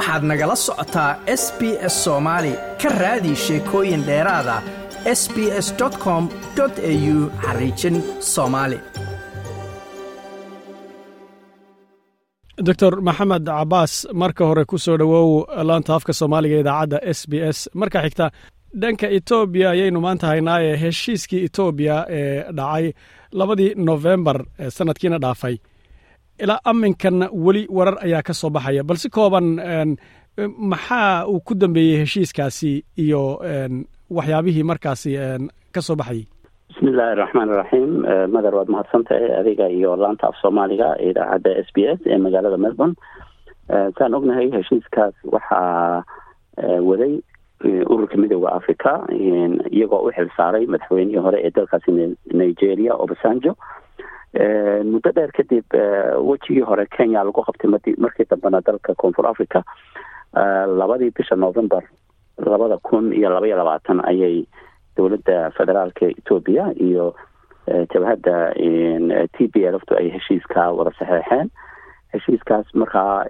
waxaad nagala socotaa s b s soomaali ka raadi sheekooyin dheeraada s b s com au xariijin soomaali doctor maxamed cabaas marka hore ku soo dhowow laanta afka soomaaliga idaacadda s b s. Marka xigta dhanka etoobiya ayaynu maanta haynaaye heshiiskii etoobiya ee dhacay labadii nofembar sanadkiina dhaafay ilaa aminkan weli warar ayaa ka soo baxaya. Balse kooban maxaa uu ku dambeeyey heshiiskaasi iyo waxyaabihii markaasi ka soo baxayay? Bismi illaahi raxmaan iraxiim madar waad mahadsantahay adiga iyo laanta af soomaaliga idaacadda s b s ee magaalada melbourne. Saan ognahay heshiiskaas waxaa waday ururka midooda africa iyagoo u xil saaray madaxweynihii hore ee dalkaasi nigeria obasanjo muddo dheer kadib wejigii hore kenya lagu qabtay madi markii dambena dalka koonfur africa labadii bisha november labada kun iyo laba iyo labaatan ayay dowladda federaalka etoobiya iyo jabhadda t b lftu ay heshiiska wada saxeexeen. Heshiiskaas markaa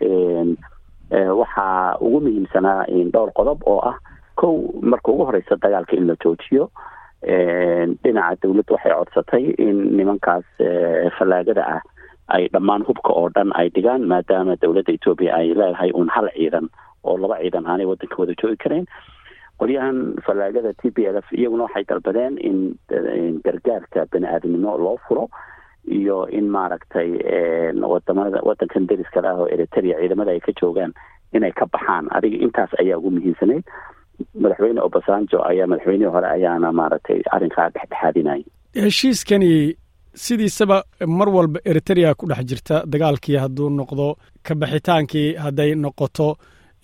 waxaa ugu muhiimsanaa dhowr qodob oo ah kow marka ugu horeysa dagaalka in la joojiyo dhinaca dowladda waxay codsatay in nimankaas fallaagada ah ay dhammaan hubka oo dhan ay dhigaan maadaama dowladda etoobiya ay leedahay uun hal ciidan oo laba ciidan aanay waddanka wada joogi karayn qolyahan fallaagada t b l f iyaguna waxay dalbadeen in gargaarka bani aadamnimo loo furo iyo in maaragtay waddamada wadankan deriska ah oo eritrea ciidamada ay ka joogaan inay ka baxaan. Adiga intaas ayaa ugu muhiimsanayd madaxweyne obasanjo ayaa madaxweynihii hore ayaana maaragtay arrinkaa dhexdhexaadinayay heshiiskani sidiisaba mar walba eritrea ku dhex jirta dagaalkii hadduu noqdo kabaxitaankii hadday noqoto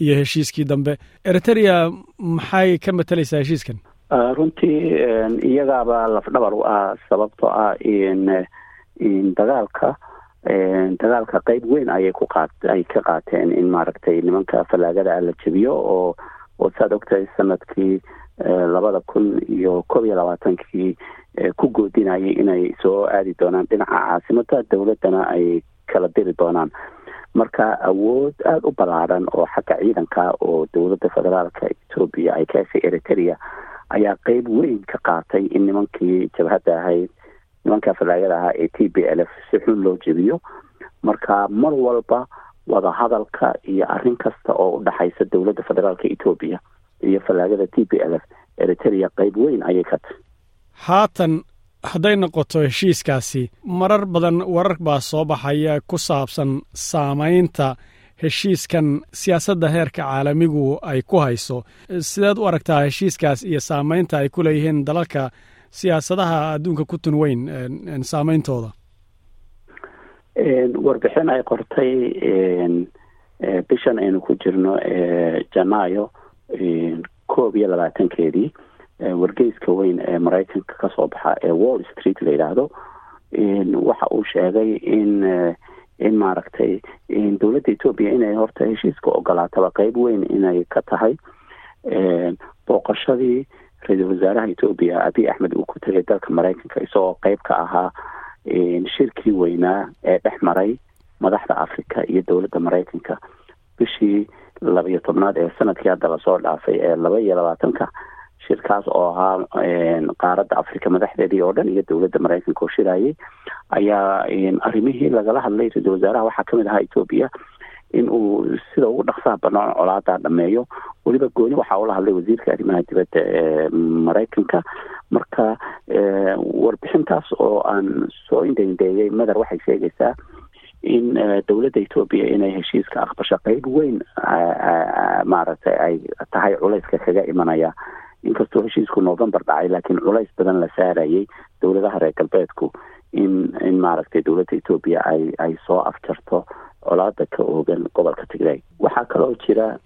iyo heshiiskii dambe. Eritrea maxay ka matalaysaa heshiiskan? Runtii iyagaaba lafdhabar u ah sababtoo ah in dagaalka dagaalka qeyb weyn ayay ku qaat ay ka qaateen in maaragtay nimanka fallaagada ah la jebiyo oo oo saad ogtahay sannadkii labada kun iyo koob iyo labaatankii ku goodinayay inay soo aadi doonaan dhinaca caasimada dowladdana ay kala diri doonaan marka awood aada u ballaaran oo xagga ciidanka oo dowladda federaalka etoobiya ay ka heshay eritrea ayaa qeyb weyn ka qaatay in nimankii jabhadda ahayd nimanka fallaagada ahaa ee t b l f si xun loo jebiyo marka mar walba wadahadalka iyo arrin kasta oo u dhexaysa dowladda federaalka etoobiya iyo fallaagada t b l f eritrea qeyb weyn ayay ka tahay. Haatan hadday noqoto heshiiskaasi marar badan warar baa soo baxaya ku saabsan saamaynta heshiiskan siyaasadda heerka caalamigu ay ku hayso. Sideed u aragtaa heshiiskaas iyo saamaynta ay ku leeyihiin dalalka siyaasadaha adduunka ku tun weyn saameyntooda warbixin ay qortay bishan aynu ku jirno janaayo koob iyo labaatankeedii. Wargeyska weyn ee maraykanka ka soo baxa ee wall street la yidhaahdo waxa uu sheegay in in maaragtay dowladda etoobiya inay horta heshiiska ogolaataba qeyb weyn inay ka tahay. Booqashadii ra'iisul wasaaraha etoobiya abiy axmed uu ku tegay dalka maraykanka isagoo qeyb ka ahaa shirkii weynaa ee dhex maray madaxda africa iyo dowladda maraykanka. Bishii labaiyo tobnaad ee sannadkii hadda la soo dhaafay ee laba iyo labaatanka shirkaas oo ahaa qaaradda africa madaxdeedii oo dhan iyo dowladda maraykanka oo shirayay ayaa arrimihii lagala hadlay ra'iisul wasaaraha waxaa ka mid ahaa etoobiya in uu sida ugu dhaqsaha banaan colaadaa dhameeyo. Weliba gooni waxaa ula hadlay wasiirka arrimaha dibadda ee maraykanka. Marka warbixintaas oo aan soo indhaindheeyey madar waxay sheegaysaa in dowladda etoobiya inay heshiiska aqbasho qeyb weyn maaragtay ay tahay culayska kaga imanaya. Inkastoo heshiisku november dhacay laakiin culays badan la saarayay dowladaha reer galbeedku in in maaragtay dowladda etoobiya ay ay soo afjarto colaada ka oogan gobolka tigray. Waxaa kaloo jira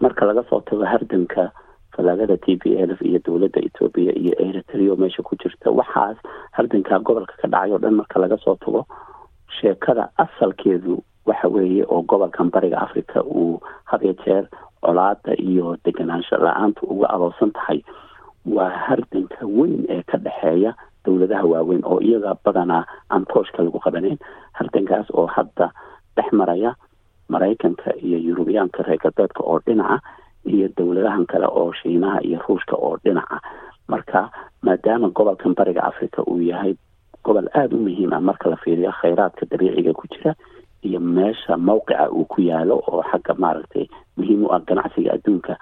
marka laga soo tago hardanka fallaagada t b l iyo dowladda etoobiya iyo eritrea meesha ku jirta waxaas hardanka gobolka ka dhacay oo dhan marka laga soo tago sheekada asalkeedu waxa weeye oo gobolkan bariga africa uu hadiyo jeer colaada iyo deganaansho la'aanta uga adoorsan tahay. Waa hardanka weyn ee ka dhexeeya dowladaha waaweyn oo iyaga badanaa aan tooshka lagu qabaneyn. Hardankaas oo hadda dhex maraya maraykanka iyo yurubiyaanka reer galbeedka oo dhinaca iyo dowladahan kale oo shiinaha iyo ruushka oo dhinaca. Marka maadaama gobolkan bariga africa uu yahay gobol aada u muhiim ah marka la fiiriyo khayraadka dabiiciga ku jira iyo meesha mawqica uu ku yaalo oo xagga maaragtay muhiim u ah ganacsiga adduunka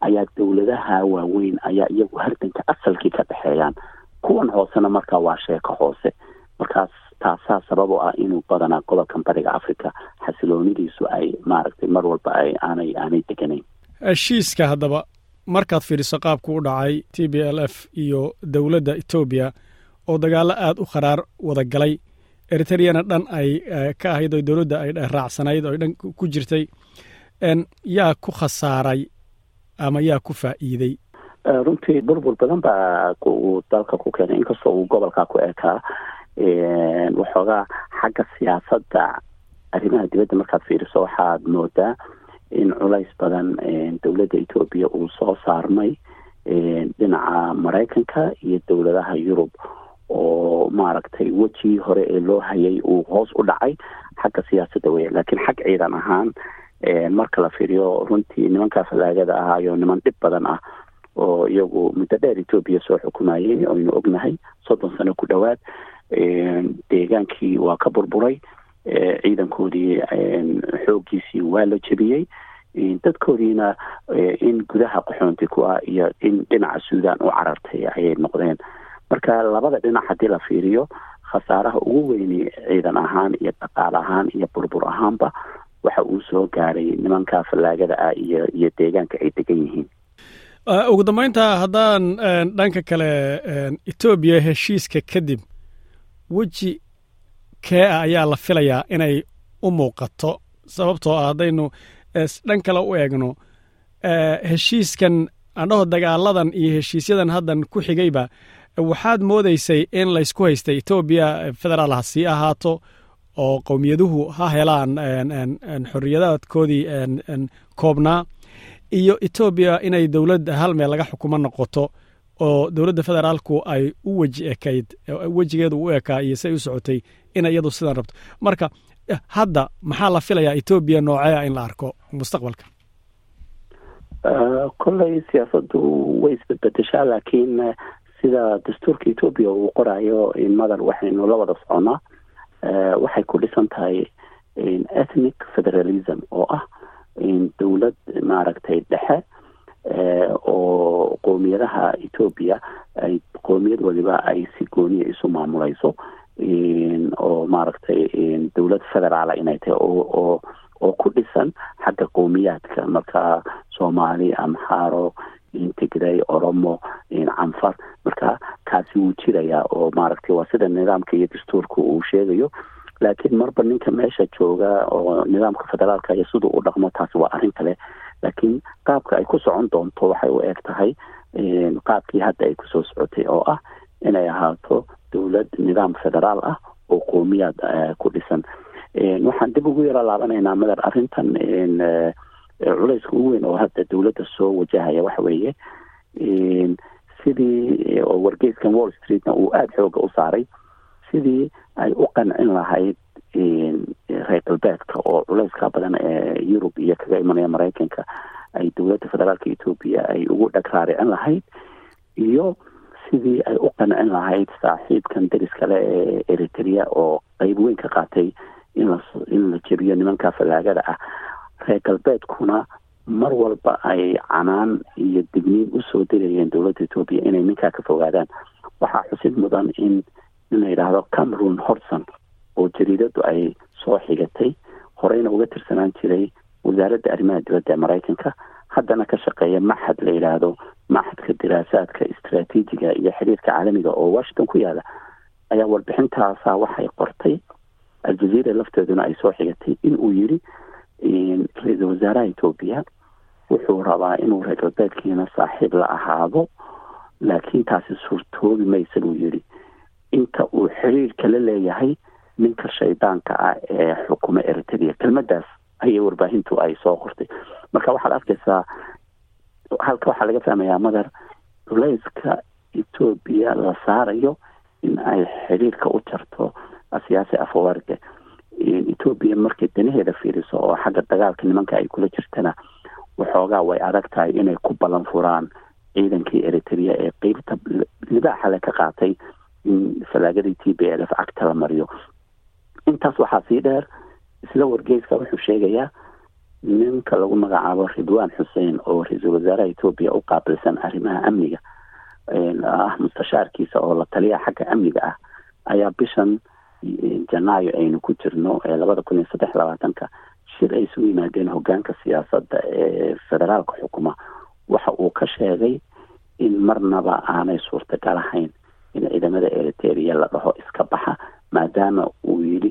ayaa dowladaha waaweyn ayaa iyagu hardanka asalkii ka dhexeeyaan. Kuwan hoosena marka waa sheeko hoose. Markaas taasaa sabab u ah inuu badanaa gobolkan bariga africa xasiloonidiisu ay maaragtay mar walba ay aanay aanay deganayn heshiiska haddaba markaad fiiriso qaabku u dhacay t b l f iyo dowladda etoobiya oo dagaalo aada u kharaar wada galay eritreyana dhan ay ka ahayd oo dowladda ay raacsanayd oo dhan ku jirtay yaa ku khasaaray ama yaa ku faa'iiday? Runtii burbur badan baa uu dalka ku keenay. Inkastoo uu gobolkaa ku ekaa waxoogaa xagga siyaasadda arrimaha dibadda markaad fiiriso waxaad moodaa in culays badan dowladda etoobiya uu soo saarmay dhinaca maraykanka iyo dowladaha yurub. Oo maaragtay wejigii hore ee loo hayay uu hoos u dhacay xagga siyaasadda weya laakiin xag ciidan ahaan marka la fiiriyo runtii nimankaa fallaagada ahaayo niman dhib badan ah oo iyagu muddo dheer etoobiya soo xukumayay aynu ognahay soddon sano ku dhowaad deegaankii waa ka burburay. Ciidankoodii xooggiisii waa la jebiyey. Dadkoodiina in gudaha qaxoonti ku ah iyo in dhinaca suudan u carartay ayay noqdeen. Marka labada dhinac haddii la fiiriyo khasaaraha ugu weyni ciidan ahaan iyo dhaqaal ahaan iyo burbur ahaanba waxa uu soo gaaray nimanka fallaagada ah iyo iyo deegaanka ay degan yihiin. Ugu dambeynta haddaan dhanka kale etoobiya heshiiska kadib weji kee ah ayaa la filayaa inay u muuqato. Sababtoo ah haddaynu dhan kale u eegno heshiiskan andhaho dagaaladan iyo heshiisyadan haddan ku xigayba waxaad moodaysay in laysku haystay. Etoobiya federaal ha sii ahaato oo qowmiyaduhu ha helaan xorriyadaadkoodii koobnaa. Iyo etoobiya inay dowlad hal meel laga xukumo noqoto oo dowladda federaalku ay u weji ekayd wejigeedu u ekaa iyo say u socotay in iyadu sidan rabto. Marka hadda maxaa la filayaa etoobiya noocea in la arko mustaqbalka? Kolley siyaasaddu way isbedbedeshaa laakiin sida dastuurka etoobiya uu qorayo madar waxaynu la wada soconnaa waxay ku dhisan tahay ethnic federalism oo ah dowlad maaragtay dhexe oo qoomiyadaha etoobiya ay qoomiyad waliba ay si gooniya isu maamuleyso oo maaragtay dowlad federaala inay tahay oo oo ku dhisan xagga qowmiyaadka. Marka soomaali amxaaro tigray oromo canfar marka kaasi wuu jirayaa oo maaragtay waa sida nidaamka iyo dastuurka uu sheegayo. Laakiin marba ninka meesha jooga oo nidaamka federaalka iyo siduu u dhaqmo taasi waa arrin kale laakiin qaabka ay ku socon doonto waxay u eg tahay qaabkii hadda ay ku soo socotay oo ah inay ahaato dowlad nidaam federaal ah oo qowmiyaad ku dhisan. Waxaan dib ugu yaro laabanaynaa madar arrintan culayska ugu weyn oo hadda dowladda soo wajahaya waxa weeye. Sidii oo wargeyskan wall streetna uu aada xooga u saaray sidii ay u qancin lahayd reer galbeedka oo culayska badan ee yurub iyo kaga imanaya maraykanka ay dowladda federaalka etoobiya ay ugu dhag raaricin lahayd iyo sidii ay u qancin lahayd saaxiibkan deris kale ee eritrea oo qeyb weyn ka qaatay in la in la jebiyo nimanka fallaagada ah. Reer galbeedkuna mar walba ay canaan iyo digniin u soo dirayeen dowladda etoobiya inay ninkaa ka fogaadaan. Waxaa xusid mudan in in la yidhaahdo cameron horson oo jariidadu ay soo xigatay horeyna uga tirsanaan jiray wasaaradda arrimaha dibadda ee maraykanka. Haddana ka shaqeeya maxad la yidhaahdo maxadka diraasaadka istraatiijiga iyo xiriirka caalamiga oo washington ku yaalla ayaa warbixintaasa waxay qortay. Aljazeera lafteeduna ay soo xigatay in uu yiri ra'iisul wasaaraha etoobiya wuxuu rabaa inuu reer galbeedkiina saaxiib la ahaado laakiin taasi suurtoobi maysa buu yidhi inta uu xiriirka la leeyahay ninka shaydaanka ah ee xukuma eritrea kelmadaas ayay warbaahintu ay soo qortay. Marka waxaad arkaysaa halka waxaa laga fahmayaa madar culayska etoobiya la saarayo in ay xiriirka u jarto siyaasi afawarga etoobiya markay danaheeda fiiriso oo xagga dagaalka nimanka ay kula jirtana waxoogaa way adag tahay inay ku ballan furaan ciidankii eritrea ee qeybta libaaxale ka qaatay in falaagadii t b l f cagta la mariyo intaas waxaa sii dheer isla wargeyska wuxuu sheegayaa ninka lagu magacaabo ridwaan xuseen oo ra'iisul wasaaraha etoobiya u qaabilsan arrimaha amniga ah mustashaarkiisa oo la taliya xagga amniga ah ayaa bishan janaayo aynu ku jirno ee labada kun iyo saddex labaatanka shir ay isugu yimaadeen hogaanka siyaasadda ee federaalka xukuma. Waxa uu ka sheegay in marnaba aanay suurtagal ahayn in ciidamada eriteria la dhaho iska baxa maadaama uu yidhi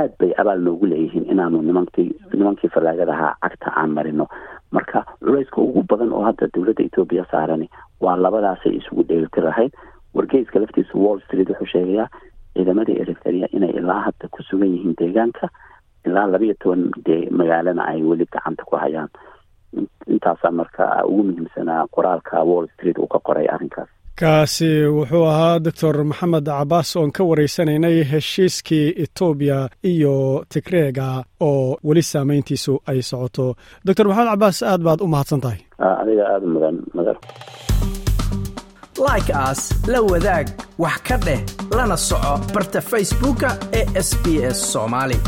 aad bay abaal noogu leeyihiin inaanu nimankii nimankii fallaagadahaa cagta aan marino. Marka culayska ugu badan oo hadda dowladda etoobiya saarani waa labadaasay isugu dheelitirahayd. Wargeyska laftiisa wall street wuxuu sheegayaa ciidamada eritrea inay ilaa hadda ku sugan yihiin deegaanka ilaa labiyo toban dee magaalana ay weli gacanta ku hayaan. Intaasaa marka ugu muhiimsanaa qoraalka wall street uu ka qoray arrinkaas kaasi wuxuu ahaa doctor maxamed cabaas oon ka wareysanaynay heshiiskii etoobiya iyo tigreega oo weli saameyntiisu ay socoto. doctor maxamed cabaas aad baad u mahadsan tahay. Adiga aada mudan mudan like aas la wadaag wax ka dheh lana soco barta facebooka ee sb s soomaali